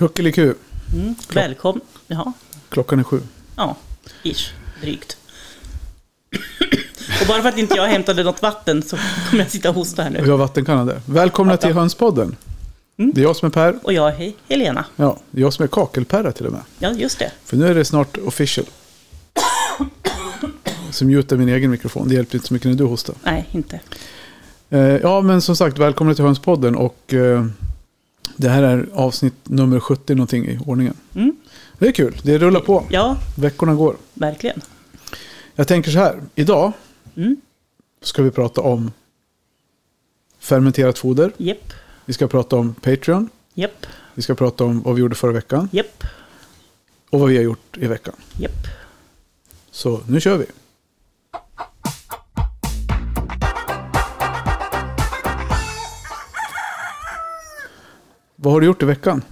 Kuckeliku. Mm. Välkommen. Jaha. Klockan är sju. Ja, ish. Drygt. och bara för att inte jag hämtade något vatten så kommer jag sitta och hosta här Vi nu. har vattenkanna där. Välkomna till Hönspodden. Mm. Det är jag som är Per. Och jag är Helena. Ja, det är jag som är kakelperra till och med. Ja, just det. För nu är det snart official. Så mutar min egen mikrofon. Det hjälper inte så mycket när du hostar. Nej, inte. Eh, ja, men som sagt, välkomna till Hönspodden. Och eh, det här är avsnitt nummer 70 någonting i ordningen. Mm. Det är kul. Det rullar på. Ja, Veckorna går. verkligen. Jag tänker så här. Idag Mm. ska vi prata om fermenterat foder. Japp, Vi ska prata om Patreon. japp, Vi ska prata om vad vi gjorde förra veckan. japp, Och vad vi har gjort i veckan. Så nu kör vi. Vad har du gjort i veckan?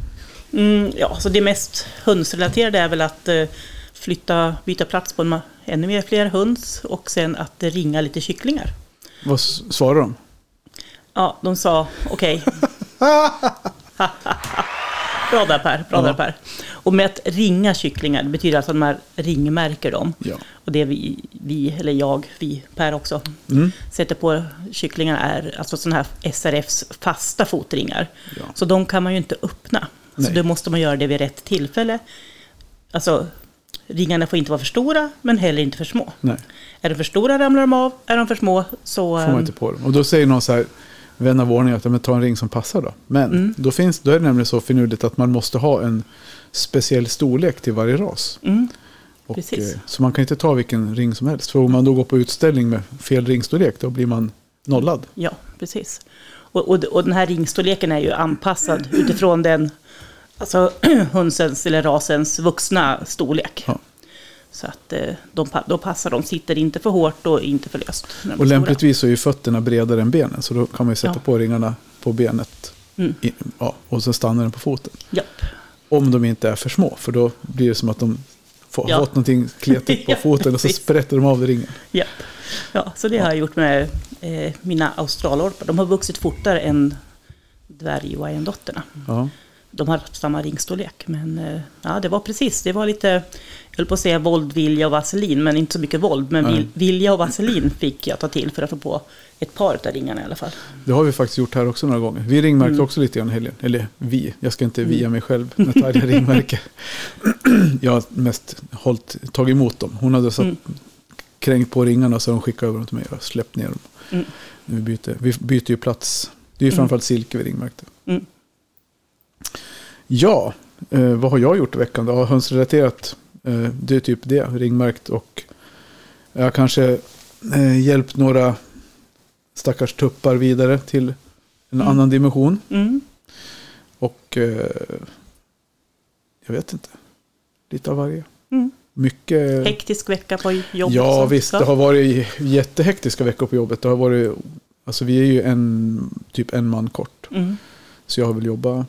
Mm, ja, så det mest hönsrelaterade är väl att eh, flytta, byta plats på en, ännu mer fler höns och sen att ringa lite kycklingar. Vad s- svarar de? Ja, de sa okej. bra där Per, bra Ja. där Per. Och med att ringa kycklingar, det betyder alltså att man ringmärker dem. Ja. Och det vi, vi, eller jag, vi, Per också, Mm. sätter på kycklingarna är alltså sådana här SRFs fasta fotringar. Ja. Så de kan man ju inte öppna. Så Nej. då måste man göra det vid rätt tillfälle. Alltså, ringarna får inte vara för stora, men heller inte för små. Nej, Är de för stora ramlar de av, är de för små så... får man ehm, inte på dem. Och då säger någon så här, vän av ordning, att men ta en ring som passar då. Men Mm. då, finns, då är det nämligen så finurligt att man måste ha en speciell storlek till varje ras. Mm, Och, eh, så man kan inte ta vilken ring som helst. För om man då går på utställning med fel ringstorlek, då blir man nollad. ja, precis. Och, och, och den här ringstorleken är ju anpassad utifrån den, alltså hönsens eller rasens vuxna storlek. Ja. Så att eh, de, då passar de, sitter inte för hårt och inte för löst. Och lämpligtvis så är ju fötterna bredare än benen. Så då kan man ju sätta Ja. på ringarna på benet. Mm. I, ja, och så stannar den på foten. Japp. Om de inte är för små. För då blir det som att de får, Ja. fått någonting kletigt på Ja, foten. Och så sprätter de av ringen. Japp. Ja, så det har jag gjort med eh, mina australorpar. De har vuxit fortare än dvärg-wyandottern. Ja. De har samma ringstorlek. Men eh, ja, det var precis, det var lite, jag höll på att säga våld, vilja och vaselin, men inte så mycket våld. Men Nej. vil, vilja och vaselin fick jag ta till för att få på ett par av ringarna i alla fall. Det har vi faktiskt gjort här också några gånger. Vi ringmärkte Mm. också lite grann helgen. Eller vi, jag ska inte via mig själv med Tarja ringmärke. jag har mest hållit, tagit emot dem. Hon hade satt, Mm. kränkt på ringarna så de skickade över dem till mig och släppt ner dem. Mm. Vi, byter, vi byter ju plats. Det är ju Mm. framförallt silke vi ringmärkte. Mm. Ja, eh, vad har jag gjort i veckan? då? Hönsrelaterat. Eh, det är typ det, ringmärkt. Och jag har kanske eh, hjälpt några stackars tuppar vidare till en Mm. annan dimension. Mm. Och eh, jag vet inte. Lite av varje. Mm. Mycket. Hektisk vecka på jobbet. Ja, visst. Det har varit jättehektiska veckor på jobbet. Det har varit, alltså vi är ju en, typ en man kort. Mm. Så jag har väl jobbat,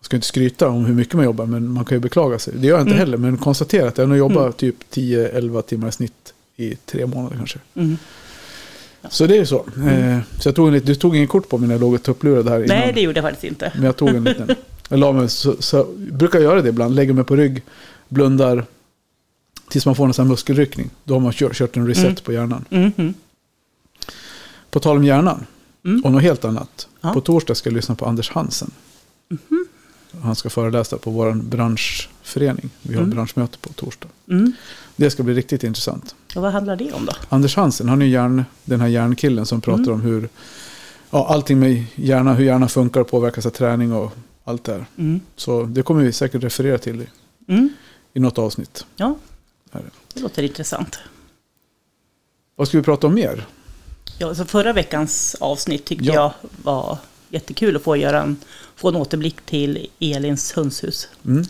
jag ska inte skryta om hur mycket man jobbar, men man kan ju beklaga sig. Det gör jag inte Mm. heller, men konstatera att jag har nog jobbat Mm. typ 10-11 timmar i snitt i tre månader kanske. Mm. Så det är ju så. Eh, så jag tog en, du tog ingen kort på mig när jag låg och tupplurade här innan. Nej, det gjorde jag faktiskt inte. Men jag tog en liten. Jag la mig, så, så, brukar göra det ibland. Lägger mig på rygg, blundar. Tills man får en sån här muskelryckning. Då har man kört, kört en reset Mm. på hjärnan. Mhm. På tal om hjärnan. Mm. Och något helt annat. Ja. På torsdag ska jag lyssna på Anders Hansen. Han ska föreläsa på vår branschförening. Vi har Mm. branschmöte på torsdag. Mm. Det ska bli riktigt intressant. Och vad handlar det om då? Anders Hansen, han är ju hjärn, den här hjärnkillen som pratar Mm. om hur ja, allting med hjärna, hur hjärnan funkar påverkas av träning och allt det här. Mm. Så det kommer vi säkert referera till i, Mm. i något avsnitt. Ja, det låter intressant. Vad ska vi prata om mer? Ja, så förra veckans avsnitt tyckte Ja. jag var jättekul att få göra en, få en återblick till Elins hönshus. Mm.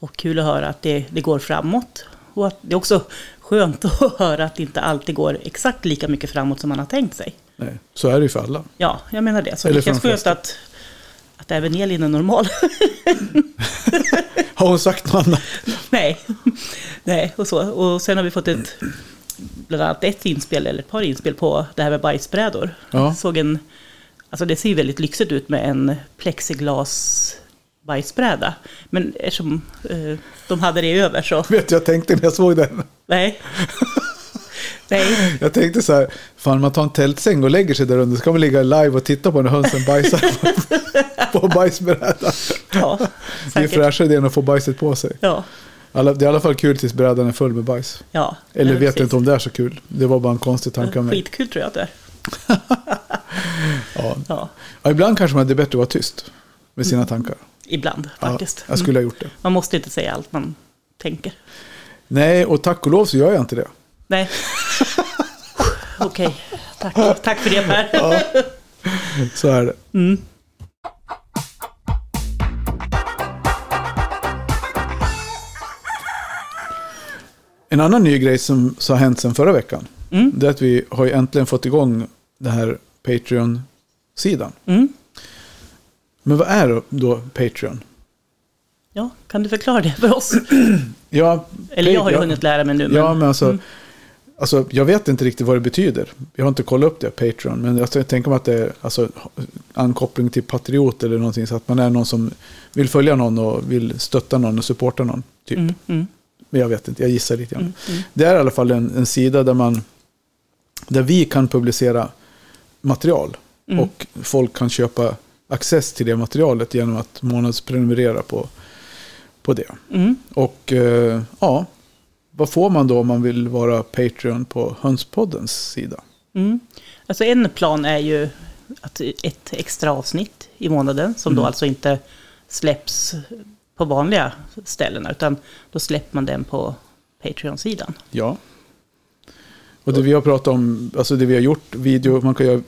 Och kul att höra att det, det går framåt. Och att det är också skönt att höra att det inte alltid går exakt lika mycket framåt som man har tänkt sig. Nej, så är det ju för alla. Ja, jag menar det. Så Eller det känns skönt att, att även Elin är normal. Har hon sagt något annat? Nej, nej och så. Och sen har vi fått ett, bland annat ett inspel, eller ett par inspel på det här med bajsbrädor. Ja. Jag såg en, alltså det ser ju väldigt lyxigt ut med en plexiglas bajsbräda. Men eftersom eh, de hade det över så, Vet du, jag tänkte när jag såg den. nej. nej, Jag tänkte så här, fan man tar en tältsäng och lägger sig där under, ska man ligga live och titta på när hönsen bajsar på, på bajsbrädan. ja, Det är säkert. fräschare det än att få bajset på sig. Ja, Alla, det är i alla fall kul tills brädan är full med bajs. ja. Eller vet precis. inte om det är så kul. Det var bara en konstig tanke av mig. Skitkul tror jag att det är. Ja. Ja, Ja, ibland kanske man det är bättre att vara tyst med sina tankar. ibland Ja, faktiskt. jag skulle ha gjort det. Mm. Man måste inte säga allt man tänker. Nej, och tack och lov så gör jag inte det. Nej. Okej, tack. tack för det Per. Så är det. Mm. En annan ny grej som, har hänt sedan förra veckan. Mm. Det är att vi har äntligen fått igång den här Patreon-sidan. Mm. Men vad är då, Patreon? Ja, kan du förklara det för oss? Ja, Eller jag har ju ja, hunnit lära mig nu. Men, Ja, men alltså, Mm. alltså, jag vet inte riktigt vad det betyder. Jag har inte kollat upp det, Patreon. Men alltså, jag tänker mig att det är alltså, ankoppling till Patriot eller någonting. Så att man är någon som vill följa någon och vill stötta någon och supporta någon. Typ. Mm, mm, Men jag vet inte, jag gissar lite grann. mm, mm. Det är i alla fall en, en sida där man där vi kan publicera material. Mm. Och folk kan köpa access till det materialet genom att månadsprenumerera på, på det. Mm. Och eh, ja, vad får man då om man vill vara Patreon på Hönspoddens sida? Mm. Alltså en plan är ju att ett extra avsnitt i månaden som då Mm. alltså inte släpps på vanliga ställen utan då släpper man den på Patreon-sidan. Ja. Och det vi har pratat om, alltså det vi har gjort, video, man kan göra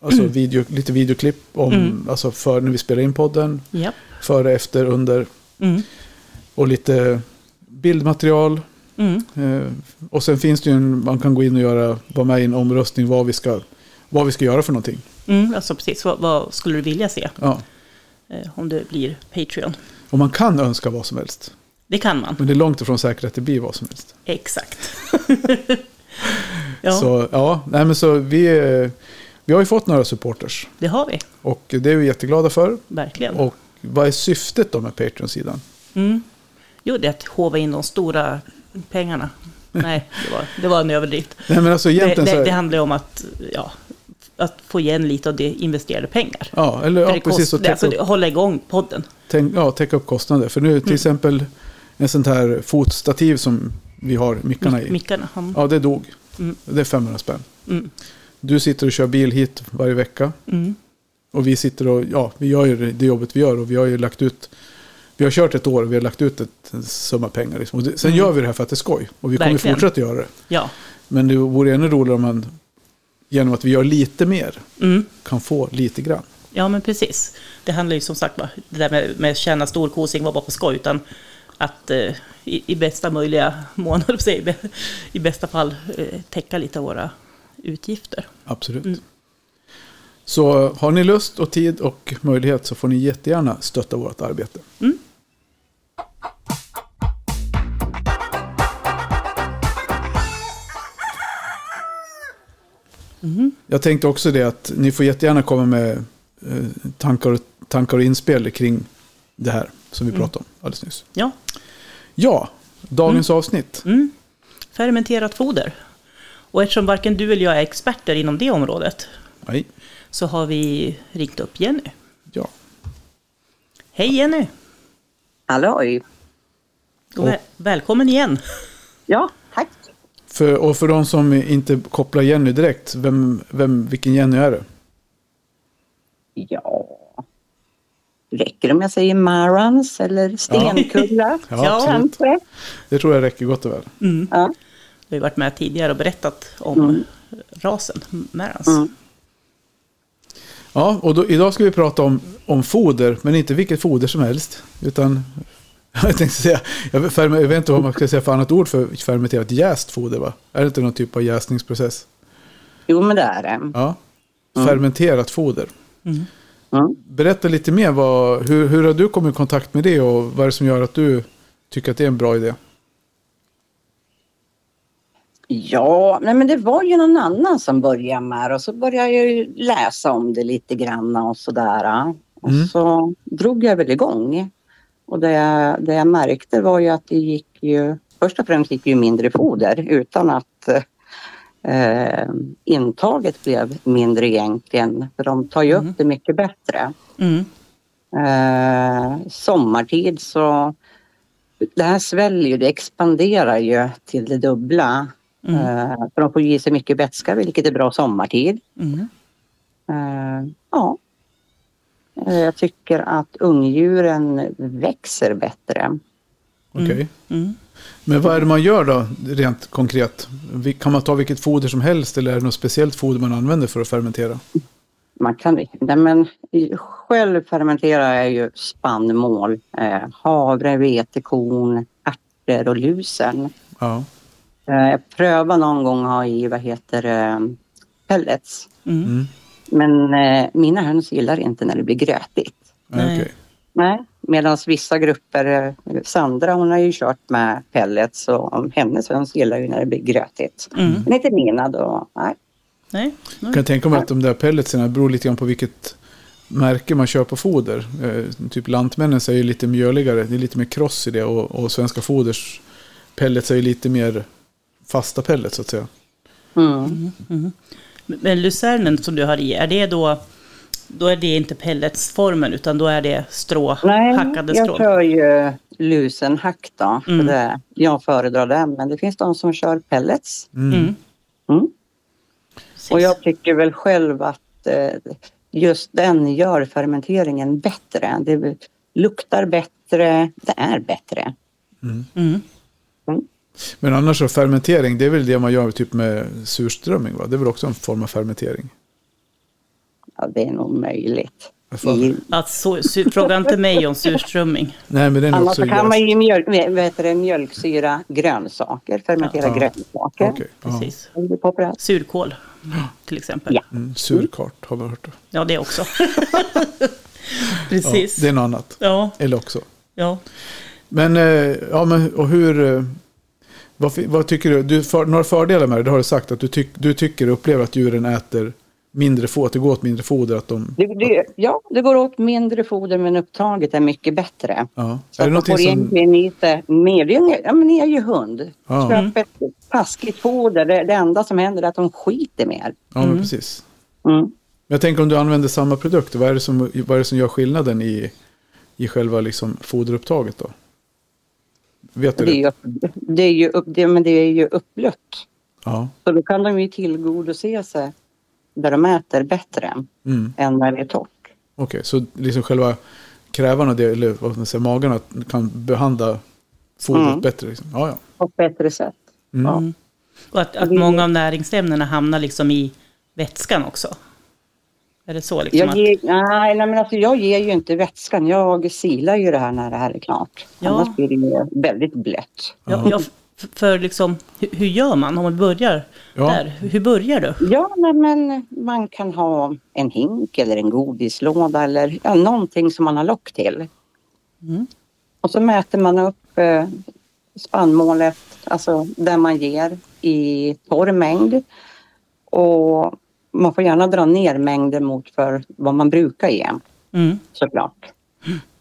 alltså video, lite videoklipp om, Mm. alltså för när vi spelar in podden, Ja. före, efter, under Mm. och lite bildmaterial. Mm. Eh, och sen finns det ju en, man kan gå in och göra, vara med i en omröstning vad vi ska, vad vi ska göra för någonting. Mm. Alltså precis, vad, vad skulle du vilja se Ja. eh, om det blir Patreon? Och man kan önska vad som helst. Det kan man, Men det är långt ifrån säkert att det blir vad som helst. exakt. ja, Så ja, nej men så vi, vi har ju fått några supporters. det har vi, Och det är vi jätteglada för. verkligen. Och vad är syftet då med Patreon-sidan? Mm. Jo, det är att hova in de stora pengarna. Nej, det var, det var en överdrift. Nej men alltså Det, egentligen det, det handlar om att, ja, att få igen lite av det investerade pengar. Ja, eller ja, precis. kost, Och alltså, upp, hålla igång podden. tänk, ja, täcka upp kostnader. För nu till Mm. exempel en sånt här fotstativ som vi har mickarna i. Mickarna. Han, Ja, det dog. Mm. Det är 500 spänn. mm, Du sitter och kör bil hit varje vecka. mm, Och vi sitter och, ja, vi gör ju det- jobbet vi gör. Och vi har ju lagt ut, vi har kört ett år och vi har lagt ut ett, summa pengar. Liksom. Och det, sen Mm. gör vi det här för att det är skoj. Och vi kommer Verkligen. fortsätta göra det. ja. Men det vore ännu roligare om man, genom att vi gör lite mer, Mm. kan få lite grann. ja, men precis. Det handlar ju som sagt bara, det där med, med att tjäna storkosing var bara på skoj, utan att eh, i, i bästa möjliga mån, i bä- i bästa fall eh, täcka lite av våra utgifter. Absolut. Mm. Så har ni lust och tid och möjlighet så får ni jättegärna stötta vårt arbete. Mm. Mm. Jag tänkte också det att ni får jättegärna komma med eh, tankar, tankar och inspel kring det här som vi Mm. pratade om alldeles nyss. Ja, Ja, dagens avsnitt. Mm. Fermenterat foder. Och eftersom varken du eller jag är experter inom det området Nej, så har vi ringt upp Jenny. ja. Hej Jenny! Halloj! Och väl- välkommen igen! Ja, tack. För, och för de som inte kopplar Jenny direkt, vem, vem, vilken Jenny är det? Ja, räcker det om jag säger Marans eller Stenkulla? Ja. Kanske. Det tror jag räcker gott och väl. Mm. Ja. Du har varit med tidigare och berättat om Mm. rasen, Marans. Mm. Ja, och då, idag ska vi prata om, om foder, men inte vilket foder som helst. Utan, jag tänkte säga, jag ferme- jag vet inte vad man ska säga för annat ord för fermenterat jäst foder va? Är det inte någon typ av jäsningsprocess? Jo, men det är det. Ja, fermenterat foder. Mm. Mm. Berätta lite mer, vad, hur, hur har du kommit i kontakt med det och vad är det som gör att du tycker att det är en bra idé? Ja, nej, men det var ju någon annan som började med det och så började jag ju läsa om det lite grann och sådär. Och Mm. så drog jag väl igång. Och det, det jag märkte var ju att det gick ju, först och främst gick ju mindre foder utan att eh, intaget blev mindre egentligen. För de tar ju Mm. upp det mycket bättre. Mm. Eh, sommartid så det här sväller ju, det expanderar ju till det dubbla. Mm. Eh, för de får ge sig mycket vätska vilket är bra sommartid. Mm. Eh, ja. Eh, jag tycker att ungdjuren växer bättre. Okej. Mm. Men vad är det man gör då, rent konkret? Kan man ta vilket foder som helst eller är det något speciellt foder man använder för att fermentera? Man kan, nej men, själv fermenterar jag ju spannmål, eh, havre, vetekorn, ärtor och lusen. Ja. Eh, jag prövade någon gång att ha i, vad heter det, pellets. Mm. Mm. Men eh, mina höns gillar inte när det blir grötigt. Nej. Nej, medan vissa grupper, eh, Sandra hon har ju kört med pellets och hennes höns gillar ju när det blir grötigt. Mm. Men inte mina då, nej. Nej. Jag kan tänka mig att de där pelletsen beror lite grann på vilket märke man köper foder. Eh, typ Lantmännen är ju lite mjöligare, det är lite mer kross i det och, och Svenska Foders pellets är ju lite mer fasta pellets så att säga. Mm. Men lucernen som du har i, är det då, då är det inte pelletsformen utan då är det strå, Nej, hackade jag strå? kör ju lusenhack då. för Mm. Det, jag föredrar den, men det finns de som kör pellets. Mm. Mm. Mm. Och jag tycker väl själv att eh, just den gör fermenteringen bättre. Det luktar bättre, det är bättre. Mm. Men annars så fermentering, det är väl det man gör typ med surströmming va? Det är väl också en form av fermentering? Ja, det är nog möjligt. I, Alltså, fråga inte mig om surströmming. Nej men den är annars också kan man ju mjölk, heter det, mjölksyra grönsaker, fermentera Ja. grönsaker. Ja. Precis. Surkål, till exempel. Ja. Mm, surkart har vi hört. Ja, det också. Ja, Precis. det är något annat. Ja, Eller också. ja. Men, eh, ja men och hur... eh, Vad, vad tycker du? du för, några fördelar med det, det har du sagt. Att du, tyck, du tycker och upplever att djuren äter mindre foder, att det går åt mindre foder. Att de, Det, det, ja, det går åt mindre foder men upptaget är mycket bättre. ja. Så Är det att får som... egentligen i sig mer. Ja, men ni är ju hund. Ja. Köp ett taskigt foder. Det, det enda som händer är att de skiter mer. Ja, men precis. Mm. Men jag tänker om du använder samma produkt, vad är det som, vad är det som gör skillnaden i, i själva liksom foderupptaget då? Vet du Det är det? ju, det är ju, upp, det, men det är ju uppblött. Ja. Så då kan de ju tillgodose sig där de äter bättre Mm. än när det är torrt. Okej, så liksom själva krävarna, det, eller vad man säger, magarna kan behandla fodret Mm. bättre? Liksom. Ja, ja. På ett bättre sätt. Mm. Ja. Och att, att många av näringsämnena hamnar liksom i vätskan också. Är det så liksom? Jag att, ger, nej, nej, men alltså jag ger ju inte vätskan. Jag silar ju det här när det här är klart. Ja. Annars blir det ju väldigt blött. ja, ja, för liksom, hur, hur gör man om man börjar Ja. där? Hur börjar du? Ja, men man kan ha en hink eller en godislåda eller ja, någonting som man har lock till. Mm. Och så mäter man upp eh, spannmålet, alltså där man ger i torr mängd. Och man får gärna dra ner mängden mot för vad man brukar ge Mm. såklart.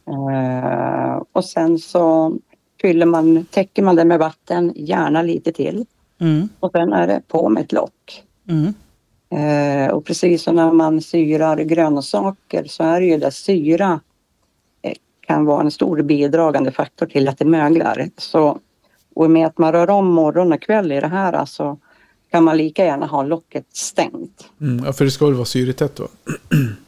Eh, och sen så fyller man, täcker man det med vatten, gärna lite till. Mm. Och sen är det på med ett lock. Mm. Eh, och precis som när man syrar grönsaker så är det ju där syra eh, kan vara en stor bidragande faktor till att det möglar. Så, och med att man rör om morgon och kväll i det här alltså, kan man lika gärna ha locket stängt. Mm. ja, för det ska väl vara syretätt då?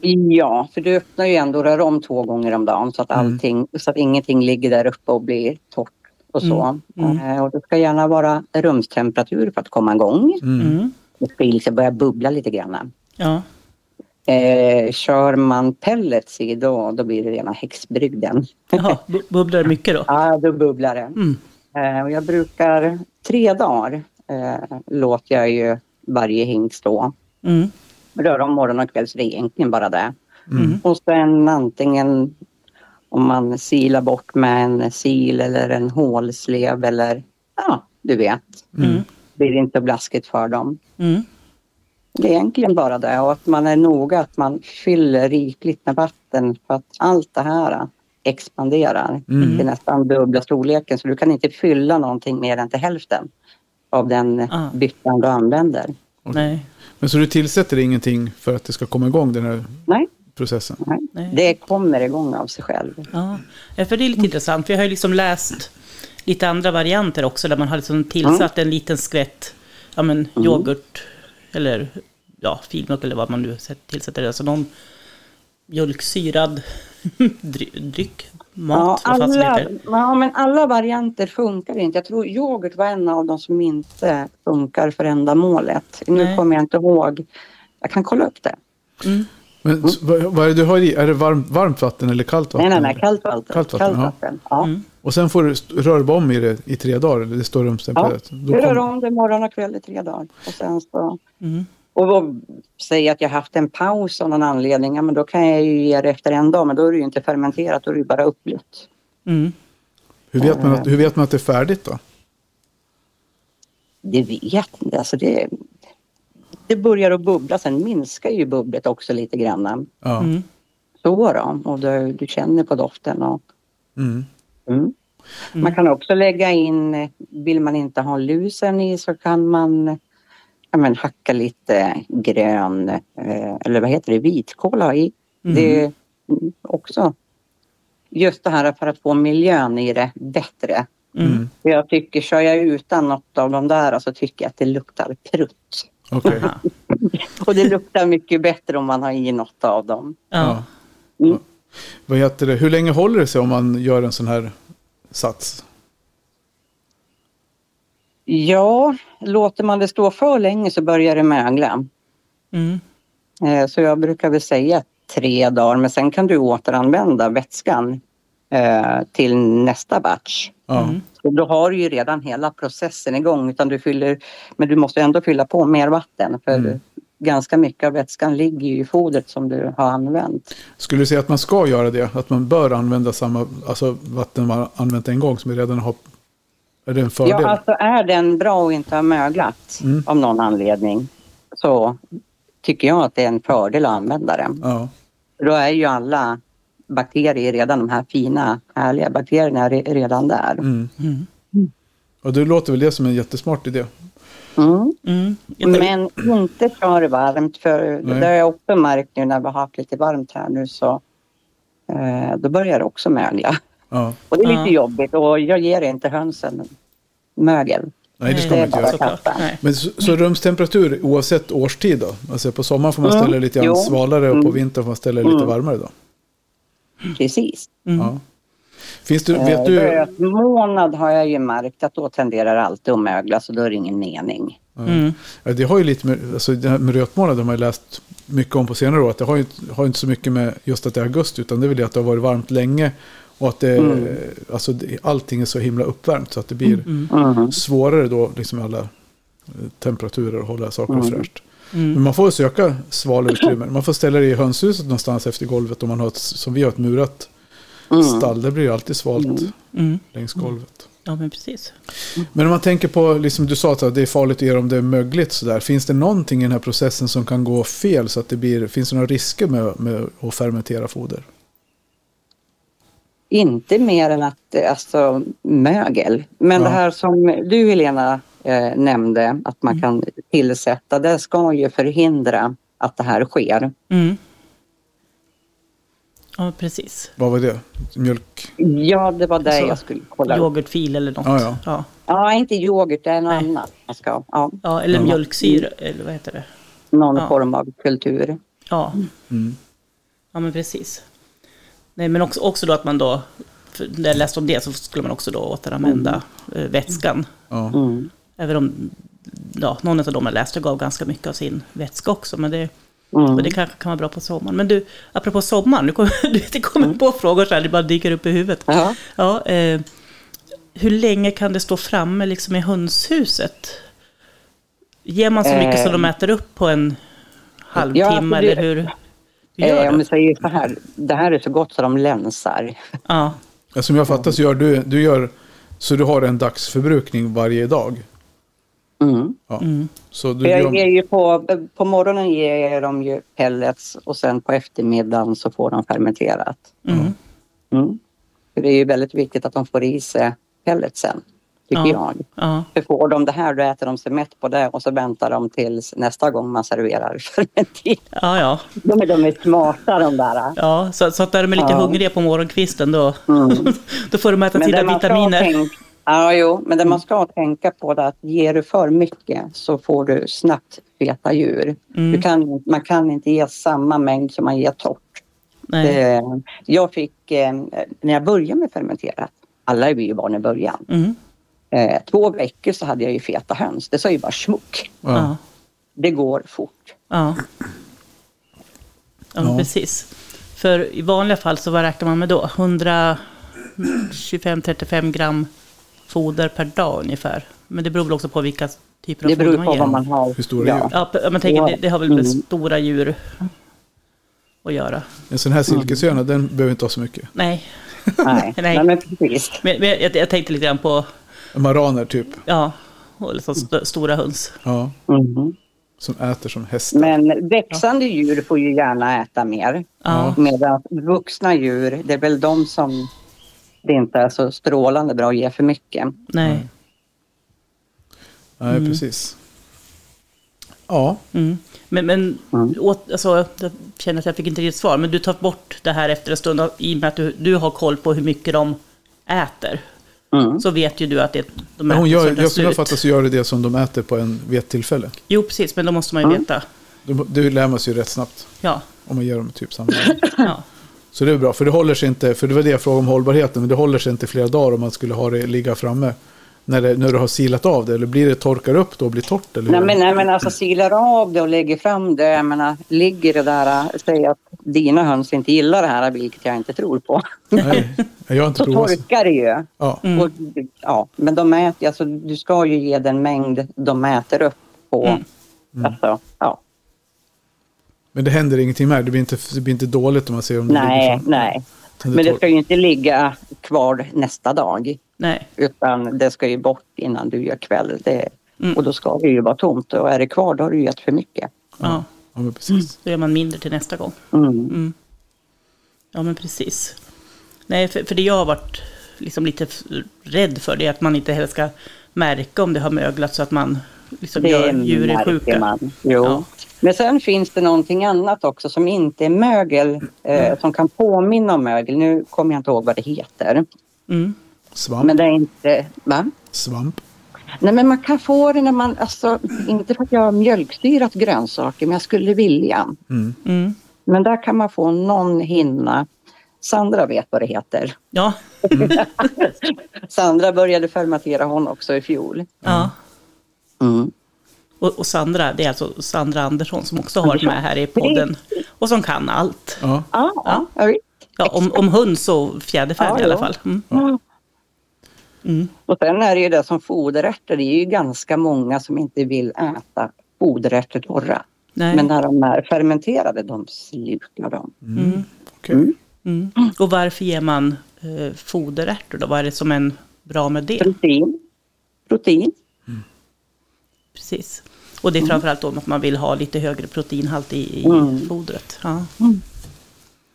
Ja, för du öppnar ju ändå rör om två gånger om dagen så att, Mm. allting, så att ingenting ligger där uppe och blir torrt och så. Mm. Eh, och det ska gärna vara rumstemperatur för att komma igång. Mm. Mm. Det ska liksom börja bubbla lite grann. Ja. Eh, kör man pellets i då, då blir det rena häxbrygden. Jaha, bu- bubblar det mycket då? Ja, då bubblar det. Mm. Eh, och jag brukar tre dagar eh, låter jag ju varje hink stå. Mm. Röra om morgon och kväll så det är egentligen bara det. Mm. Och sen antingen om man silar bort med en sil eller en hålslev eller ja, du vet. Mm. Blir det inte blaskigt för dem. Mm. Det är egentligen bara det och att man är noga att man fyller rikligt med vatten för att allt det här expanderar Mm. till nästan dubbla storleken. Så du kan inte fylla någonting mer än till hälften av den Ah. byttan du använder. Nej. Men så du tillsätter ingenting för att det ska komma igång den här Nej, processen? nej. Nej. det kommer igång av sig själv. Ja, Ja, för det är lite intressant. Vi har ju liksom läst lite andra varianter också där man har liksom tillsatt en liten skvätt ja, men, yoghurt eller ja, filmjölk eller vad man nu tillsätter. Alltså någon mjölksyrad dry- dryck, mat, Ja, alla, ja, men alla varianter funkar inte. Jag tror yoghurt var en av de som inte funkar för ändamålet. Nu Nej. kommer jag inte ihåg. Jag kan kolla upp det. Mm. Men s- vad, är det du har i? Är det varm, varmt vatten eller kallt vatten? Nej, nej, nej, kallt vatten. Kallt vatten, ja. vatten. Ja. Mm. Och sen får du röra om i det i tre dagar, eller det står Ja, rumstempererat. Då vi rör om det morgon och kväll i tre dagar. Och sen så... Mm. Och säger att jag haft en paus av någon anledning, ja, men då kan jag ju ge det efter en dag, men då är det ju inte fermenterat, då är det ju bara upplytt. Mm. hur, vet man att, hur vet man att det är färdigt då? Det vet inte, alltså det... Det börjar att bubbla, sen minskar ju bubblet också lite grann. Ja. Mm. Så då, och du, du känner på doften och... Mm. Mm. Man kan också lägga in, vill man inte ha lusen i så kan man ja, men, hacka lite grön, eh, eller vad heter det, vitkål i. Det är mm, också just det här för att få miljön i det bättre. Mm. Jag tycker, kör jag utan något av de där så tycker jag att det luktar prutt. Aha. Och det luktar mycket bättre om man har i något av dem. Ja. Mm. Vad heter det? Hur länge håller det sig om man gör en sån här sats? Ja, låter man det stå för länge så börjar det mögla. Mm. Eh, Så jag brukar väl säga tre dagar men sen kan du återanvända vätskan eh, till nästa batch. Mm. Så då har du ju redan hela processen igång utan du fyller, men du måste ändå fylla på mer vatten för Mm. ganska mycket av vätskan ligger ju i fodret som du har använt. Skulle du säga att man ska göra det? Att man bör använda samma alltså vatten man använt en gång som vi redan har? Är det en fördel? Ja, alltså är den bra och inte har möglat Mm. av någon anledning så tycker jag att det är en fördel att använda den. Ja. Då är ju alla bakterier redan, de här fina härliga bakterierna re- redan där. Mm. Mm. Och det låter väl det som en jättesmart idé. Mm. Mm. Men inte för varmt för Nej. det har jag också märkt nu när vi har haft lite varmt här nu så eh, då börjar det också mögla. Ja. Och det är lite Ja. jobbigt och jag ger inte hönsen mögel. Nej, det ska Det man inte göra. Men så, så rumstemperatur oavsett årstid då? Alltså på sommaren får man Mm. ställa lite grann Jo. svalare och på Mm. vintern får man ställa lite Mm. varmare då? Precis. Mm. Ja. Finns det, Eh, vet du? Rötmånad har jag ju märkt att då tenderar alltid att mögla så då är det ingen mening. Mm. Ja, det har ju lite med, alltså det här med rötmånad har man ju läst mycket om på senare år. Att det har ju inte- har ju inte så mycket med just att det är augusti utan det är väl det att det har varit varmt länge. Och att det, Mm. alltså allting är så himla uppvärmt så att det blir Mm. Mm. svårare då liksom alla eh, temperaturer och hålla saker Mm. fräscht. Men Mm. man får söka svalutrymmen. Man får ställa det i hönshuset någonstans efter golvet om man har ett, som vi har ett murat Mm. stall. Det blir alltid svalt Mm. längs golvet. Ja, men precis. Men om man tänker på, liksom du sa att det är farligt att göra om det är mögligt sådär. Finns det någonting i den här processen som kan gå fel så att det blir, finns det några risker med, med att fermentera foder? Inte mer än att eh, alltså mögel. Men Ja. det här som du Helena eh, nämnde att man kan tillsätta, det ska ju förhindra att det här sker. Mm. Ja, precis. Vad var det? Mjölk? Ja, det var det Så, jag skulle kolla. Yoghurtfil eller något. Ja, ja. Ja. Ja, inte yoghurt, det är något Nej. annat man ska ja, Ja, eller mjölksyra, eller vad heter det? Någon Ja. form av kultur. Ja, Mm. ja men precis. Nej, men också, också då att man då, när jag läste om det så skulle man också då återanvända eh, vätskan. Mm. Även om ja, någon av dem jag läste gav ganska mycket av sin vätska också. Men det, Mm. och det kanske kan vara bra på sommaren. Men du, apropå sommaren, nu kommer, du vet, det kommer på frågor så här, det bara dyker upp i huvudet. Ja. Ja, eh, hur länge kan det stå framme liksom i hönshuset? Ger man så mycket så Eh. de äter upp på en halvtimme Ja, alltså det- eller hur, Eh, om vi säger så här, det här är så gott så de länsar. Ja, Ja, Som jag fattar så gör du, du gör, så du har en dagsförbrukning varje dag. Mm. Ja. mm, Så du jag ger ju på, på morgonen ger jag dem ju pellets och sen på eftermiddagen så får de fermenterat. mm, Mm. För det är ju väldigt viktigt att de får i sig pelletsen, tycker Ja. jag. Ja, För får de det här då äter de sig mätt på det och så väntar de tills nästa gång man serverar fermenterat. ja, ja. De, är- de är smarta de där. ja så, så att när de är lite Ja. hungriga på morgonkvisten då, Mm. då får de äta Men sina vitaminer. ja, jo, men det man ska tänka på är att ger du för mycket så får du snabbt feta djur. Mm. Du kan, man kan inte ge samma mängd som man ger torrt. Eh, jag fick, eh, när jag började med fermenterat, alla är vi ju barn i början, Mm. Eh, två veckor så hade jag ju feta höns. Det sa ju bara smuck. Ja. Ja. Det går fort. Ja. Ja, Ja. precis. För i vanliga fall så vad räknar man med då? 125-35 gram foder per dag ungefär. Men det beror väl också på vilka typer av Det beror foder på man ger. vad man har. Hur stora djur? Ja, man tänker, det, det har väl med Mm. stora djur att göra. En sån här silkeshöna, den behöver inte ha så mycket. Nej, Nej, Nej. Nej. men precis. men, men jag, jag tänkte lite grann på, Maraner typ. ja, och liksom st- stora höns. Ja, Mhm. som äter som hästar. Men växande djur får ju gärna äta mer. Ja, Medan vuxna djur, det är väl de som det inte är så strålande bra att ge för mycket. nej. Nej, precis. Ja, Mm. Men, men Mm. åt, alltså, jag känner att jag fick inte riktigt svar, men du tar bort det här efter en stund i och med att du, du har koll på hur mycket de äter. Mm. Så vet ju du att det, de men äter hon gör, jag slut. fattar så gör det det som de äter på en, vid ett tillfälle. Jo, precis, men då måste man ju Mm. veta. Det, det lär man sig ju rätt snabbt Ja, om man gör dem typ samma. ja, Så det är bra, för det håller sig inte, för det var det jag frågade om hållbarheten, men det håller sig inte flera dagar om man skulle ha det ligga framme. När, det, när du har silat av det, eller blir det torkar upp då och blir torrt? Eller Nej, men, nej men alltså silar av det och lägger fram det. Jag menar, ligger det där, säg att dina höns inte gillar det här, vilket jag inte tror på. Nej, jag har inte Så provat. så. torkar det ju. Ja, Mm. Och, ja, men de äter, alltså, du ska ju ge den mängd de äter upp på. Mm. Alltså, ja. men det händer ingenting med det. blir inte, det blir inte dåligt om man ser om det ligger Nej, fram. nej. Men det ska ju inte ligga kvar nästa dag. Nej. Utan det ska ju bort innan du gör kväll. Det, Mm. Och då ska det ju vara tomt. Och är det kvar då har du gett för mycket. Ja, Ja, men precis. då gör man mindre till nästa gång. Mm. Mm. Ja, men precis. Nej, för, för det jag har varit liksom lite rädd för det är att man inte heller ska märka om det har möglat så att man liksom gör djuren märker sjuka. man. Jo. Ja. Men sen finns det någonting annat också som inte är mögel. Eh, som kan påminna om mögel. Nu kommer jag inte ihåg vad det heter. Mm. Svamp. Men det är inte... Va? Svamp. Nej men man kan få det när man... Alltså, inte för att jag har mjölksyrat grönsaker men jag skulle vilja. Mm. Mm. Men där kan man få någon hinna. Sandra vet vad det heter. Ja, Sandra började fermentera hon också i fjol. ja. Mm. Och, och Sandra, det är alltså Sandra Andersson som också har med här i podden. Och som kan allt. Ja. Ja, ja. Ja, om, om höns och fjäderfä Ja, i alla fall. Mm. Ja. Mm. Och sen är det ju det som foderärtor. Det är ju ganska många som inte vill äta foderärtor torra. Nej. Men när de är fermenterade, de slukar dem. Mm. Okej. Mm. Mm. Och varför ger man eh, foderärtor då? Vad är det som är bra med det? Protein. Protein. Precis. Och det är framförallt då att man vill ha lite högre proteinhalt i, i Mm. fodret. Ja. Mm.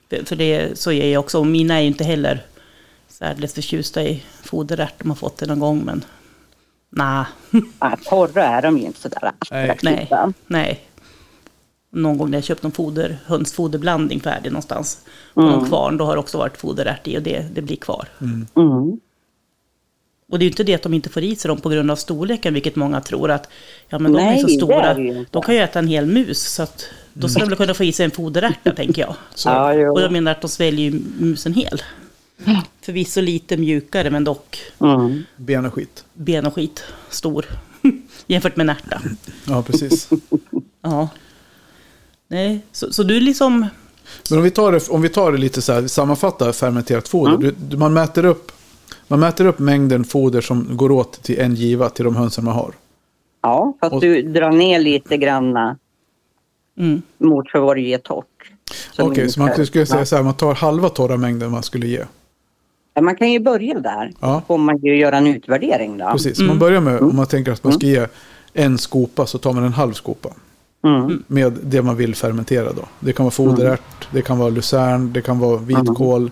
För, för det så är jag också. Och mina är ju inte heller särdeles förtjusta i foderärt. De har fått det någon gång men nej. Ja, torra är de ju inte sådär nej, attraktiva. nej. Någon gång när jag köpt någon foder, hönsfoderblandning färdig någonstans. På Mm. någon kvarn, då har det också varit foderärt i och det, det blir kvar. Mm. Och det är ju inte det att de inte får i sig dem på grund av storleken, vilket många tror att ja, men de är Nej, så det stora, är det ju inte. de kan ju äta en hel mus, så att då ska de väl kunna få i sig en foderärta, tänker jag. Ja, jo. Och jag menar att de sväljer ju musen hel. Förvisso lite mjukare, men dock Mm. Ben och skit. ben och skit stor. Jämfört med en ärta. Ja, precis. Ja. Nej, så, så du liksom... Men om vi tar det, om vi tar det lite så här, sammanfatta fermenterat foder. Du, du, man, mäter upp, man mäter upp mängden foder som går åt till en giva till de hönsen man har. Ja, fast Och- du drar ner lite granna Mm, mot för vad du ger torrt. Okej, så man skulle säga så här, man tar halva torra mängden man skulle ge. Man kan ju börja där. Ja. Så får man ju göra en utvärdering då. Precis, man börjar med, om man tänker att man ska ge en skopa så tar man en halv skopa. Mm. Med det man vill fermentera då. Det kan vara foderärt, det kan vara lucern, det kan vara vitkål.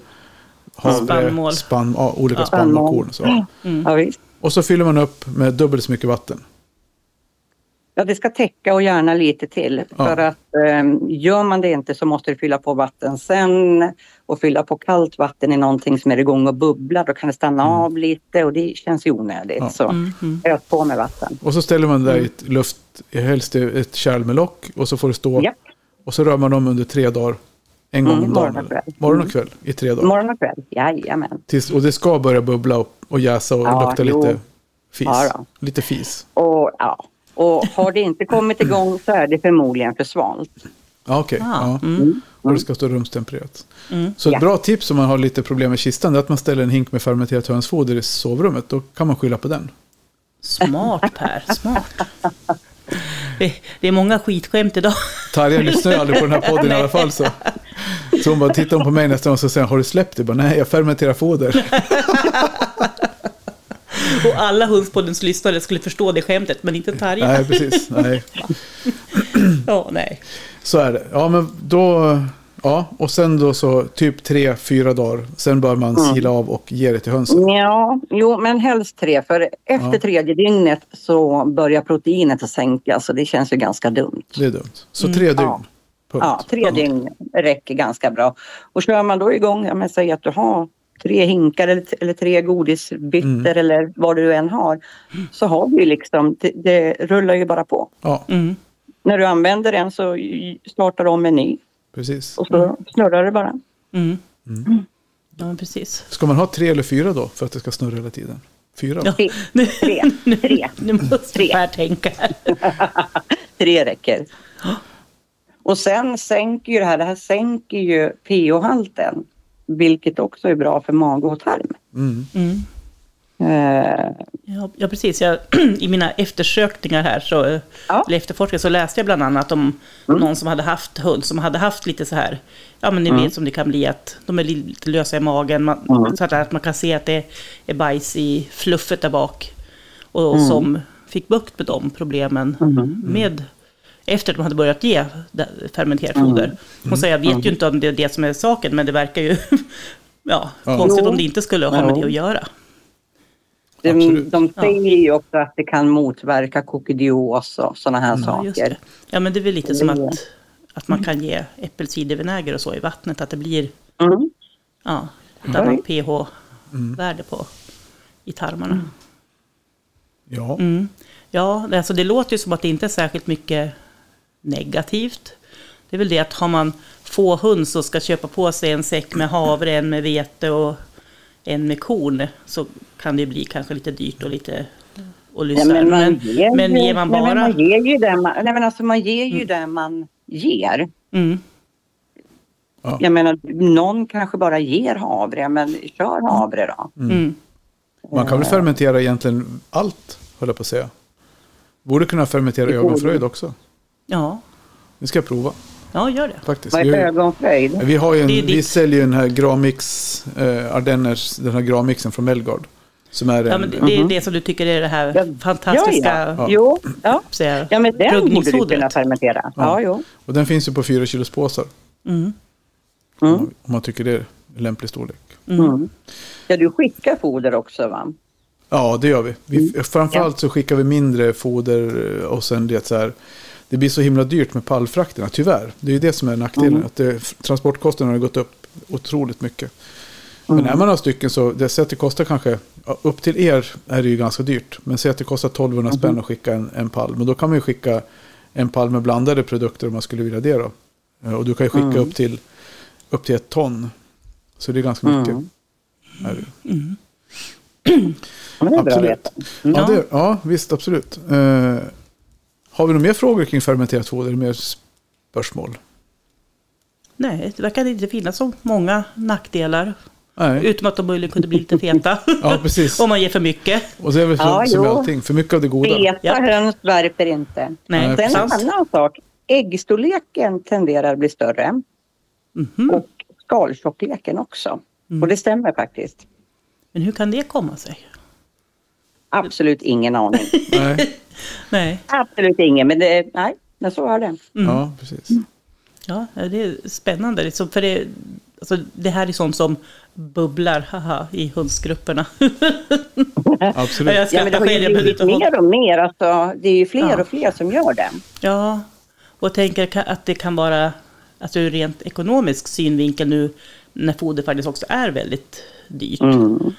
havre, Spannmål. spann, ja, olika Ja. spannmålskorn. och Så. Mm. Ja, visst. Och så fyller man upp med dubbelt så mycket vatten. Ja, det ska täcka och gärna lite till. Ja. För att eh, gör man det inte så måste du fylla på vatten sen. Och fylla på kallt vatten i någonting som är igång och bubblar. Då kan det stanna av lite och det känns ju onödigt. Ja. Så Mm, mm. ös på med vatten. Och så ställer man det där Mm. i ett luft, helst ett kärl med lock. Och så får det stå. Japp. Och så rör man dem under tre dagar. En gång Mm, om dagen. morgon och kväll. Morgon och Mm. kväll i tre dagar. Morgon och kväll, jajamän. Tills, och det ska börja bubbla och, och jäsa och Ja, lukta jo. lite fis. Ja lite fis. Och, ja. Och har det inte kommit igång så är det förmodligen för svalt. Ja, okej. Ah, Ja. mm. Och det ska stå rumstempererat. Mm. Så ett Ja. bra tips om man har lite problem med kistan är att man ställer en hink med fermenterat hönsfoder i sovrummet. Då kan man skylla på den. Smart Per, smart. Det, det är många skitskämt idag. Tarja lyssnar ju aldrig på den här podden i alla fall. Så, så hon bara tittar hon på mig nästan och så säger har du släppt det? Jag Bara, Nej, jag fermenterar foder. Och alla Hundspoddens lyssnare skulle förstå det skämtet, men inte Tarja. Nej, precis. Nej. Ja, nej. Så är det. Ja, men då... Ja, och sen då så typ tre, fyra dagar. Sen bör man Mm. sila av och ge det till hönsen. Ja, jo men helst tre. För efter Ja. tredje dygnet så börjar proteinet att sänkas och det känns ju ganska dumt. Det är dumt. Så tre dygn. Ja. Punkt. Ja, tre dygn räcker ganska bra. Och kör man då igång, ja, men säg att du har tre hinkar eller, eller tre godisbyttor Mm. eller vad du än har. Så har du liksom, det, det rullar ju bara på. Ja, Mm. När du använder den så startar du om en ny precis. och så snurrar det bara. Mm. Mm. Ja, precis. Ska man ha tre eller fyra då för att det ska snurra hela tiden? Fyra? Ja. Tre, tre, tre. Nu måste Tre. Per tänka. Tre räcker. Och sen sänker ju det här, det här sänker ju pH-halten. Vilket också är bra för mage och tarm. Mm. Mm. Eh, Ja, ja, precis. Jag, I mina eftersökningar här, så, Ja. Mm. eller efterforskningar, så läste jag bland annat om någon som hade haft hund, som hade haft lite så här, ja men ni vet som det kan bli att de är lite lösa i magen, man, Mm. så att- man kan se att det är bajs i fluffet där bak. Och Mm. som fick bukt med de problemen med efter att de hade börjat ge fermenterat Mm. foder. Hon säger, jag vet ju inte om det är det som är saken, men det verkar ju ja, Ja. konstigt om det inte skulle ha med det att göra. de, de säger ju också att det kan motverka kokidios och sådana här saker. Ja, men det är väl lite som att, att man kan ge äppelcidervinäger och så i vattnet, att det blir Mm. ja, ett Mm. annat pH-värde på i tarmarna. Ja. Mm. Ja, alltså det låter ju som att det inte är särskilt mycket negativt. Det är väl det att har man få höns och ska köpa på sig en säck med havre, en med vete och en med korn, så kan det bli kanske lite dyrt och lite och Ja, lyssna. men, man men, ger, men ju- ger man nej, men bara... man ger ju det man, nej, men alltså man ger ju det man ger. Mm, Jag menar, någon kanske bara ger havre, men kör havre då. mm. Man kan väl fermentera egentligen allt, höll jag på att säga. Borde kunna fermentera ögonfröjd också. Ja, Det ska jag prova ja, gör det. faktiskt. Vad Vi, är ögonfröjd? vi, har ju en, vi säljer ju den här Gramix, eh, Ardenners, den här Grammixen från Melgard. Som är en, Ja, men det, det är det som du tycker är det här Ja, fantastiska Ja, ja. Ja. Jo, ja. säga, ja men den borde du kunna fermentera. Ja, jo. och den finns ju på fyra kilos påsar. Mm. Om, Mm. man, om man tycker det är lämplig storlek. Mm. Ja, du skickar foder också va? Ja, det gör vi. vi Framförallt så skickar vi mindre foder eh, och sen det så här. Det blir så himla dyrt med pallfrakterna, tyvärr. Det är ju det som är nackdelen. Mm. Att det, transportkostnaderna har gått upp otroligt mycket. Men är man några stycken så, det det kostar kanske, upp till er är det ju ganska dyrt. Men säg att det kostar 1200 spänn att skicka en, en pall. Men då kan man ju skicka en pall med blandade produkter om man skulle vilja det då. Eh, Och du kan ju skicka upp, till, upp till ett ton. Så det är ganska mycket. Mm. Är det. Men det är bra Absolut. veta. Ja, Ja. det, ja, visst, absolut. Har vi några mer frågor kring fermenterat foder? Mer spörsmål? Nej, det verkar inte finnas så många nackdelar. Nej. Utom att de möjligen kunde bli lite feta. Ja, precis. Om man ger för mycket. Och det är väl så, Ja, som med allting. För mycket av det goda. Feta Ja. höns värper inte. Nej, Nej, Sen en annan sak. Äggstorleken tenderar att bli större. Mhm. Och skaltjockleken också. Och det stämmer faktiskt. Men hur kan det komma sig? Absolut ingen aning. Nej. Nej. Absolut ingen. Men det, nej, men så är det. Mm. Ja, precis. Ja, det är spännande. Liksom, för det, alltså, det här är sånt som bubblar haha, i hundsgrupperna. Absolut. Jag Ja, men det har ju blivit mer och mer. Alltså, det är ju fler Ja. och fler som gör det. Ja, och tänker att det kan vara, alltså ur rent ekonomisk synvinkel nu, när foder faktiskt också är väldigt dyrt. Mm.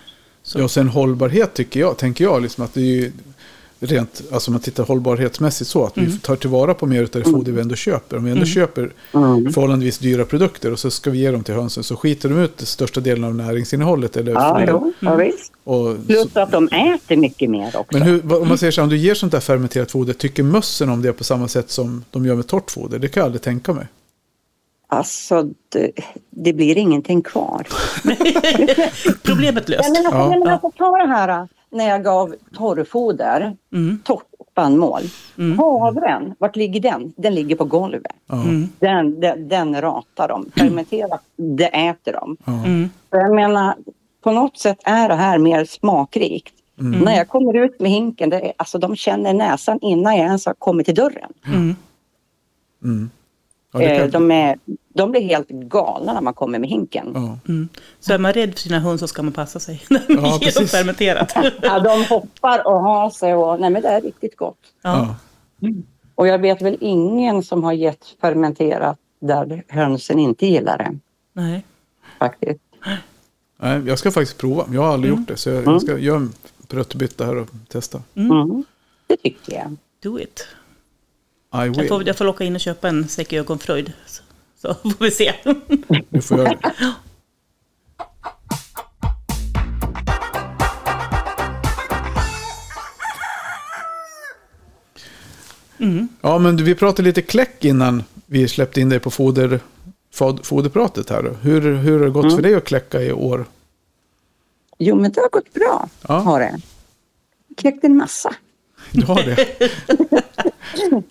Ja, och sen hållbarhet tycker jag, tänker jag, liksom att det är ju rent, alltså man tittar hållbarhetsmässigt så, att Mm. vi tar tillvara på mer av det foder vi ändå köper. Om vi ändå köper Mm. förhållandevis dyra produkter och så ska vi ge dem till hönsen så skiter de ut största delen av näringsinnehållet. Eller Ja, jo, ja, visst. och, Plus att de äter mycket mer också. men hur, om man säger så här, om du ger sånt där fermenterat foder, tycker mössen om det på samma sätt som de gör med torrt foder? Det kan jag aldrig tänka mig. Alltså, det, det blir ingenting kvar. Problemet löst. Nej, men alltså, Ja. men alltså, ta det här när jag gav torrfoder, Mm. torrt spannmål. Mm. Havren, vart ligger den? Den ligger på golvet. Ja. Mm. Den, den, den ratar de. Fermenterat, det äter de. Ja. Mm. Jag menar, på något sätt är det här mer smakrikt. Mm. När jag kommer ut med hinken, det är, alltså de känner näsan innan jag ens har kommit till dörren. Mm. Mm. Ja, Eh, kan, de, är, de blir helt galna när man kommer med hinken. ja. Mm. Så är man rädd för sina höns så ska man passa sig när man Ja, ger dem fermenterat. Ja, de hoppar och har sig och nej men det är riktigt gott. Ja. Ja. Och jag vet väl ingen som har gett fermenterat där hönsen inte gillar det. Nej. Faktiskt. Nej, jag ska faktiskt prova. Jag har aldrig gjort det. Så jag, jag ska göra en prötbytta här och testa. Mm. Det tycker jag. Do it. I Jag får, will. jag får locka in och köpa en säck ögonfröjd. Så, så får vi se. Du får göra det. Mm. Ja, men vi pratade lite kläck innan vi släppte in dig på foder, fod, foderpratet här. Hur, hur har det gått för dig att kläcka i år? Jo men det har gått bra. Ja. Har det. Kläckt en massa. Du har det?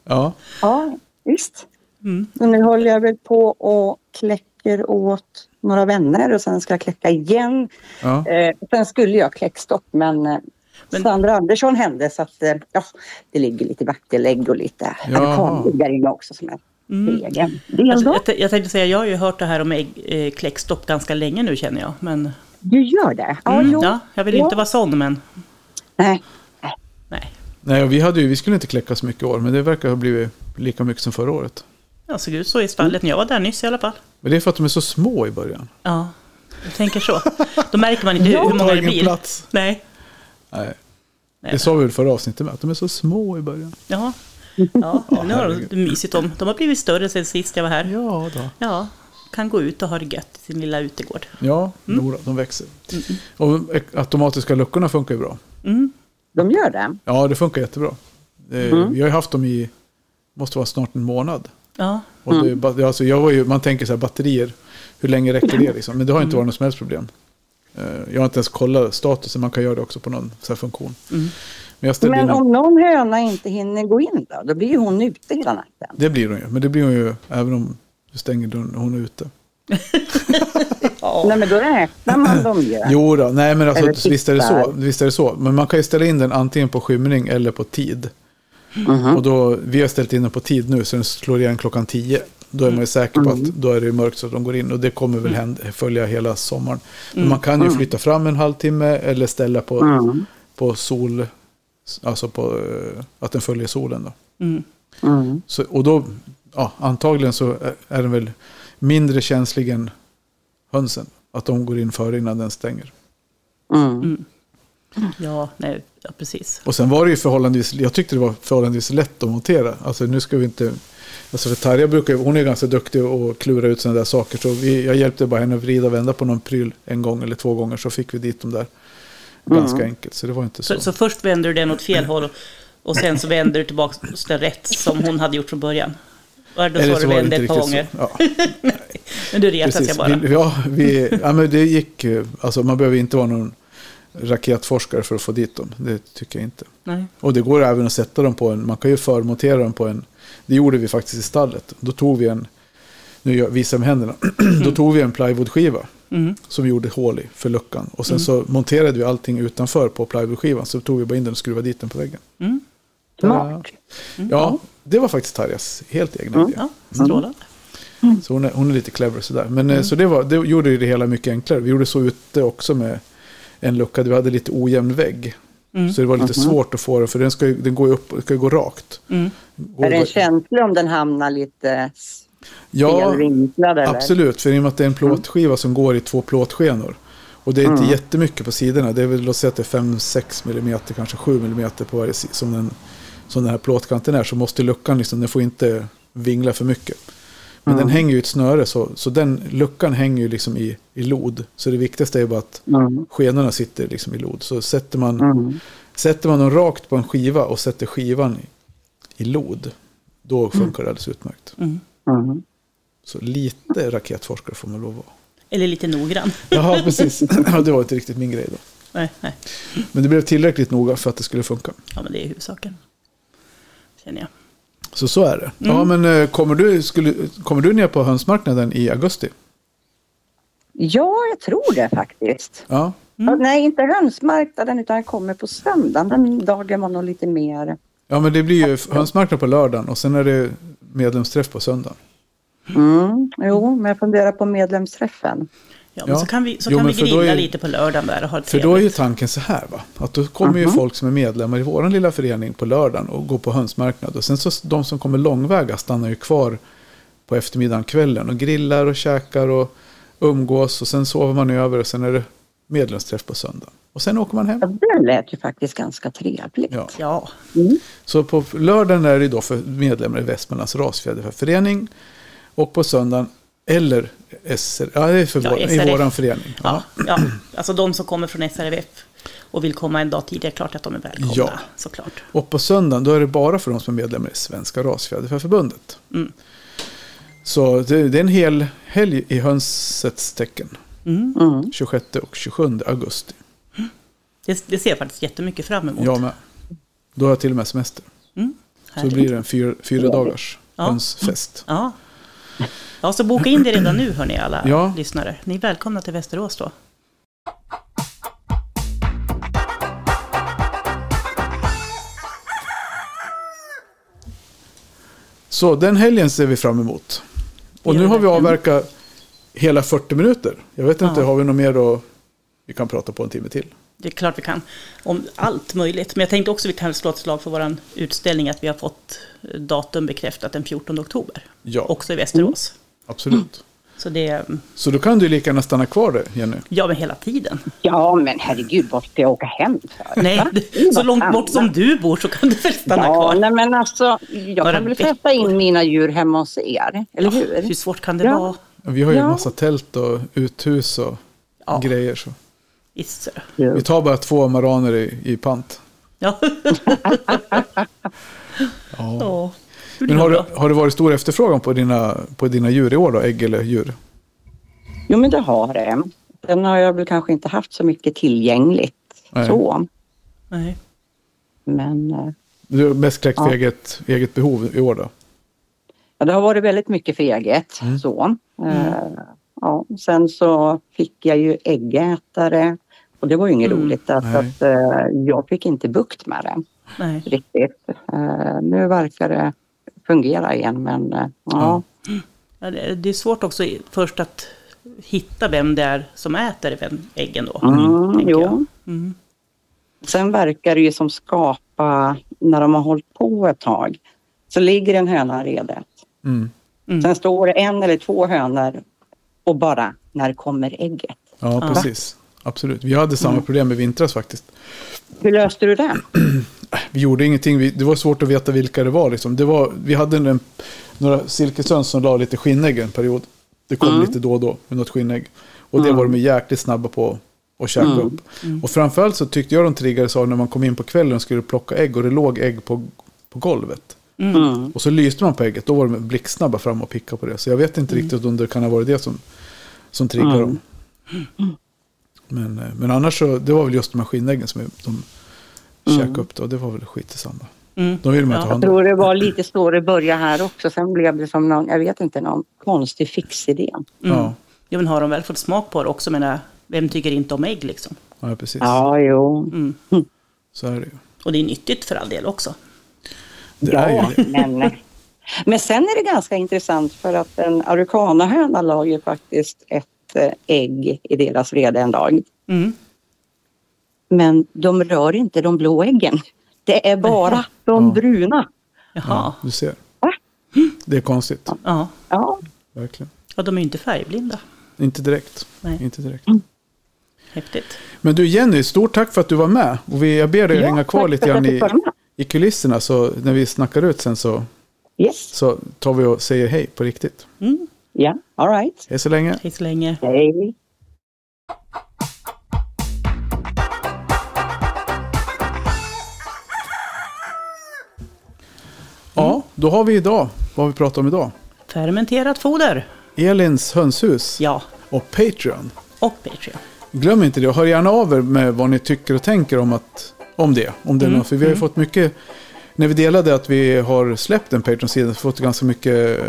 ja. Ja, visst. Mm. Så nu håller jag väl på och kläcker åt några vänner och sen ska jag kläcka igen. ja. Eh, sen skulle jag kläckstopp men, eh, Men- Sandra Andersson hände så att eh, ja, det ligger lite vaktelägg och lite Jaha. avokadoggar inne också som är Mm. egen del Alltså, jag, t- jag tänkte säga, jag har ju hört det här om ägg, eh, kläckstopp ganska länge nu känner jag. Men, Du gör det? Ja, mm, ja, jag vill Ja. inte vara sån, men Nej. nej. Nej, och vi, hade ju, vi skulle inte kläcka så mycket i år, men det verkar ha blivit lika mycket som förra året. Jag såg ut så i stallet när jag var där nyss i alla fall. Men det är för att de är så små i början. Ja, jag tänker så. Då märker man inte hur, många det blir. plats. Nej. Nej, Nej. det sa vi väl förra avsnittet med, att de är så små i början. Ja, ja nu har de mysigt om. De har blivit större sen sist jag var här. Ja, då. Ja, kan gå ut och ha det gött i sin lilla utegård. Ja, mm. de växer. Och automatiska luckorna funkar ju bra. Mm. De gör det? Ja, det funkar jättebra. Eh, Mm. Vi har ju haft dem i, måste vara snart en månad. Ja, Och det, det- alltså jag var ju, man tänker så här, batterier, hur länge räcker det liksom? Men det har inte varit något som helst problem. Eh, Jag har inte ens kollat statusen, man kan göra det också på någon så här funktion. Mm. Men in Men en, om någon höna inte hinner gå in då? Då blir ju hon ute hela natten. Det blir hon ju, men det blir hon ju även om du stänger dörren och hon är ute. ja. Nej men då räknar man dem ju. Jo då, nej men alltså, visst är, det så, visst är det så. Men man kan ju ställa in den antingen på skymning eller på tid. Mhm. Och då, vi har ställt in den på tid nu så den slår igen klockan 10. Då är man ju säker på att då är det mörkt så att de går in. Och det kommer väl hända, följa hela sommaren. Men man kan ju flytta fram en halvtimme eller ställa på, Mm. på sol. Alltså på eh, att den följer solen då. Mm. Mm. Så, och då, ja, antagligen så är den väl mindre känslig än hönsen. Att de går in före innan den stänger. Mm. ja, nej, ja, precis. Och sen var det ju förhållandevis, jag tyckte det var förhållandevis lätt att montera. Alltså nu ska vi inte, alltså för Tarja brukar hon är ganska duktig att klura ut sådana där saker. Så vi, jag hjälpte bara henne att vrida och vända på någon pryl en gång eller två gånger så fick vi dit dem där. Ganska enkelt, så det var inte så. Så, så först vänder du den åt fel håll och sen så vänder du tillbaka den rätt som hon hade gjort från början. Och då Eller så du var det vände ett par gånger. så. Ja, Men du retas jag bara. Vi, ja, vi, ja, men det gick, alltså man behöver inte vara någon raketforskare för att få dit dem. Det tycker jag inte. Nej. Och det går även att sätta dem på en, man kan ju förmontera dem på en, det gjorde vi faktiskt i stallet. Då tog vi en, nu visar jag med händerna, då tog vi en plywoodskiva Mm. som vi gjorde hål i för luckan. Och sen så monterade vi allting utanför på plywoodskivan. Så tog vi bara in den och skruvade dit den på väggen. Mm. Smart. Ja, det var faktiskt Tarjas helt egna idé. Ja, strålande. Så hon är, hon är lite clever sådär. Men eh, så det, var, det gjorde ju det hela mycket enklare. Vi gjorde så ute också med en lucka vi hade lite ojämn vägg. Mm. Så det var lite svårt att få den, för den, ska, ju- den går ju upp, den ska ju gå rakt. Mm. Går, Är den känslig om den hamnar lite ja, felvinklad? Eller? absolut. För i och med att det är en plåtskiva som går i två plåtskenor. Och det är inte jättemycket på sidorna. Det är väl, låt säga att det är 5-6 mm, kanske 7 mm på varje sida. Som den, som den här plåtkanten är. Så måste luckan liksom, den får inte vingla för mycket. Men den hänger ju i ett snöre. Så, så den luckan hänger ju liksom i, i lod. Så det viktigaste är bara att Mm. skenorna sitter liksom i lod. Så sätter man, Mm. sätter man dem rakt på en skiva och sätter skivan i, i lod. Då funkar det alldeles utmärkt. Mm. Mm. Så lite raketforskare får man lov att vara. Eller lite noggrann. Jaha, precis. Ja, det var inte riktigt min grej då. Nej, nej. Men det blev tillräckligt noga för att det skulle funka. Ja, men det är huvudsaken. Känner jag. Så så är det. Ja, men eh, kommer du, skulle, kommer du ner på hönsmarknaden i augusti? Ja, jag tror det faktiskt. Ja, Ja, Nej, inte hönsmarknaden utan jag kommer på söndagen. Den dagen var nog lite mer... ja men det blir ju hönsmarknad på lördagen och sen är det medlemsträff på söndagen. Mm, jo, men jag funderar på medlemsträffen. Ja, men Ja. så kan vi, så Jo, kan men vi grilla är- lite på lördagen där och ha För då är ju tanken så här va. Att då kommer ju folk som är medlemmar i vår lilla förening på lördagen och går på hönsmarknad. Och sen så de som kommer långväga stannar ju kvar på eftermiddagen, kvällen och grillar och käkar och umgås. Och sen sover man över och sen är det medlemsträff på söndag. Och sen åker man hem. Ja, det lät ju faktiskt ganska trevligt. Ja. Ja, Så på lördagen är det då för medlemmar i Västmanlands rasfjäderförening. Och på söndagen, eller SR, ja, det är för Ja, vår, i SRF. våran förening. ja, ja. Alltså de som kommer från SRF och vill komma en dag tidigare, klart att de är välkomna. Ja. Såklart. Och på söndagen då är det bara för de som är medlemmar i Svenska rasfjäderförbundet. Mm. Så det, det är en hel helg i hönsets tecken. Mm. Mm. 26 och 27 augusti. Det, det ser jag faktiskt jättemycket fram emot. Jag med. Då har jag till och med semester. Mm. Så blir det en fyra, fyra dagars Ja. hönsfest. Ja. Ja, så boka in det redan nu hörni alla Ja. lyssnare. Ni är välkomna till Västerås då. Så den helgen ser vi fram emot. Och nu har vi avverkat hela 40 minuter. Jag vet inte, Ja. har vi något mer att vi kan prata på en timme till? Det är klart vi kan. Om allt möjligt. Men jag tänkte också vi kan slå ett slag för vår utställning att vi har fått datum bekräftat den 14 oktober. Ja, Också i Västerås. Absolut. Så det Så då kan du lika gärna stanna kvar där, Jenny. ja men hela tiden. Ja, men herregud, vart ska jag åka hem för? Nej, så långt bort som du bor så kan du väl stanna Ja, kvar. nej men alltså, jag Några kan väl sätta in mina djur hemma hos er, eller hur? Hur svårt kan det Ja. vara? Vi har ju Ja. massa tält och uthus och Ja. grejer. Så. Is. Vi tar bara två maraner i, i pant. Ja. Ja. Men har då? har det varit stor efterfrågan på dina, på dina djur i år då? Ägg eller djur? Jo, men det har det. Sen har jag väl kanske inte haft så mycket tillgängligt Nej. så. Nej. Men eh, Du har mest kläckt för Ja. eget, eget behov i år då? ja, det har varit väldigt mycket för eget. Mm. Så. Eh, ja. Sen så fick jag ju äggätare och det var ju inget Mm. roligt Nej. att eh, jag fick inte bukt med det Nej. riktigt. Nu verkar det fungera igen men eh, ja. Ja, det är svårt också först att hitta vem det är som äter äggen då. Mm, jo. Mm. Sen verkar det ju som skapa, när de har hållit på ett tag, så ligger en höna i redet. Mm. Mm. Sen står det en eller två hönor och bara, när kommer ägget? Ja, Ja. precis. Absolut. Vi hade samma problem i vintras faktiskt. Hur löste du det? Vi gjorde ingenting. Det var svårt att veta vilka det var. Liksom. Det var vi hade en, några silkeshöns som la lite skinnägg en period. Det kom Mm. lite då och då med något skinnägg. Och det var de jäkligt snabba på att käka Mm. upp. Och framförallt så tyckte jag de triggade så när man kom in på kvällen och skulle plocka ägg och det låg ägg på, på golvet. Mm. Och så lyste man på ägget, då var de blixtsnabba fram och picka på det. Så jag vet inte riktigt om det kan ha varit det som, som triggade Mm. dem. Men, eh, men annars så, det var väl just de här skinnäggen som de Mm. käkade upp och det var väl skit samma. Mm. De vill man inte Ja. ha Jag tror det var lite så det började här också. Sen blev det som någon, jag vet inte, någon konstig fixidé. Mm. Ja, Ja, men har de väl fått smak på det också? Men vem tycker inte om ägg liksom? ja, precis. Ja, jo. Mm. Så är det ju. Och det är nyttigt för all del också. Det ja, ju det. men Men sen är det ganska intressant för att en amerikanahöna la ju faktiskt ett eh, ägg i deras vrede en dag. Mm. Men de rör inte de blå äggen. Det är bara de Ja. bruna. Jaha. Du ser. Det är konstigt. Ja. Ja, Verkligen. Och de är ju inte färgblinda. Inte direkt. Nej. Inte direkt. Häftigt. Men du Jenny, stort tack för att du var med. Och vi, jag ber dig Ja, hänga kvar lite grann i, i kulisserna. Så när vi snackar ut sen så, yes. så tar vi och säger hej på riktigt. Mm. Ja, all right. Hej så länge. Hej så länge. Hej. Ja, då har vi idag, vad vi pratar om idag. Fermenterat foder. Elins hönshus Ja. och Patreon. Och Patreon. Glöm inte det och hör gärna av er med vad ni tycker och tänker om, att, om det. Om det Mm, något. För vi har ju fått mycket, när vi delade att vi har släppt en Patreon-sida, fått ganska mycket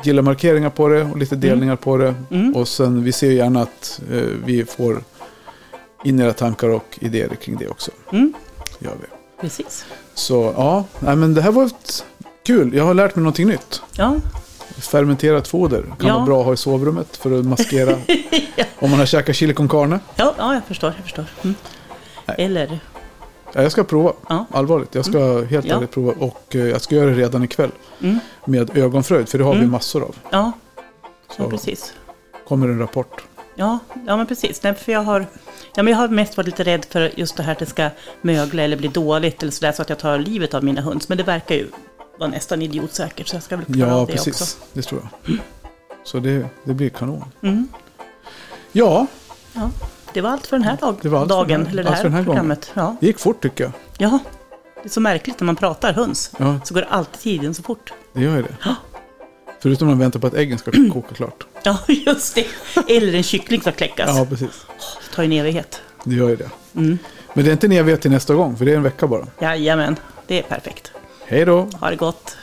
eh, gilla-markeringar på det och lite delningar på det. Mm. Och sen vi ser gärna att eh, vi får in era tankar och idéer kring det också. Mm. Gör vi. Precis. Så ja, nej, men det här var ett kul. Jag har lärt mig någonting nytt. Ja. Fermenterat foder kan Ja. vara bra att ha i sovrummet för att maskera om man har käkat chili con carne. Ja, ja, jag förstår. Jag förstår. Mm. Nej. Eller, Ja, jag ska prova, Ja. allvarligt. Jag ska helt Ja. ärligt prova och eh, jag ska göra det redan ikväll. mm. Med ögonfröjd, för det har vi Mm. massor av. ja. Så. ja, precis. Kommer en rapport. Ja, ja men precis. Nej, för jag, har, ja, men jag har mest varit lite rädd för just det här att det ska mögla eller bli dåligt eller sådär så att jag tar livet av mina höns. Men det verkar ju vara nästan idiotsäkert så jag ska väl klara Ja, av det precis. också. Det tror jag. Så det, det blir kanon. Mm. Ja, Ja, det var allt för den här dag, Det var allt dagen, här- eller det här, här programmet. Ja. det gick fort tycker jag. ja, det är så märkligt när man pratar höns. Ja, Så går alltid tiden så fort. det gör ju det. Ja. Förutom när man väntar på att äggen ska koka klart. Ja, just det. Eller en kyckling ska kläckas. Ja, precis. Det tar ju en evighet. Det gör ju det. Mm. Men det är inte en evighet till nästa gång, för det är en vecka bara. Jajamän, det är perfekt. Hej då! Ha det gott.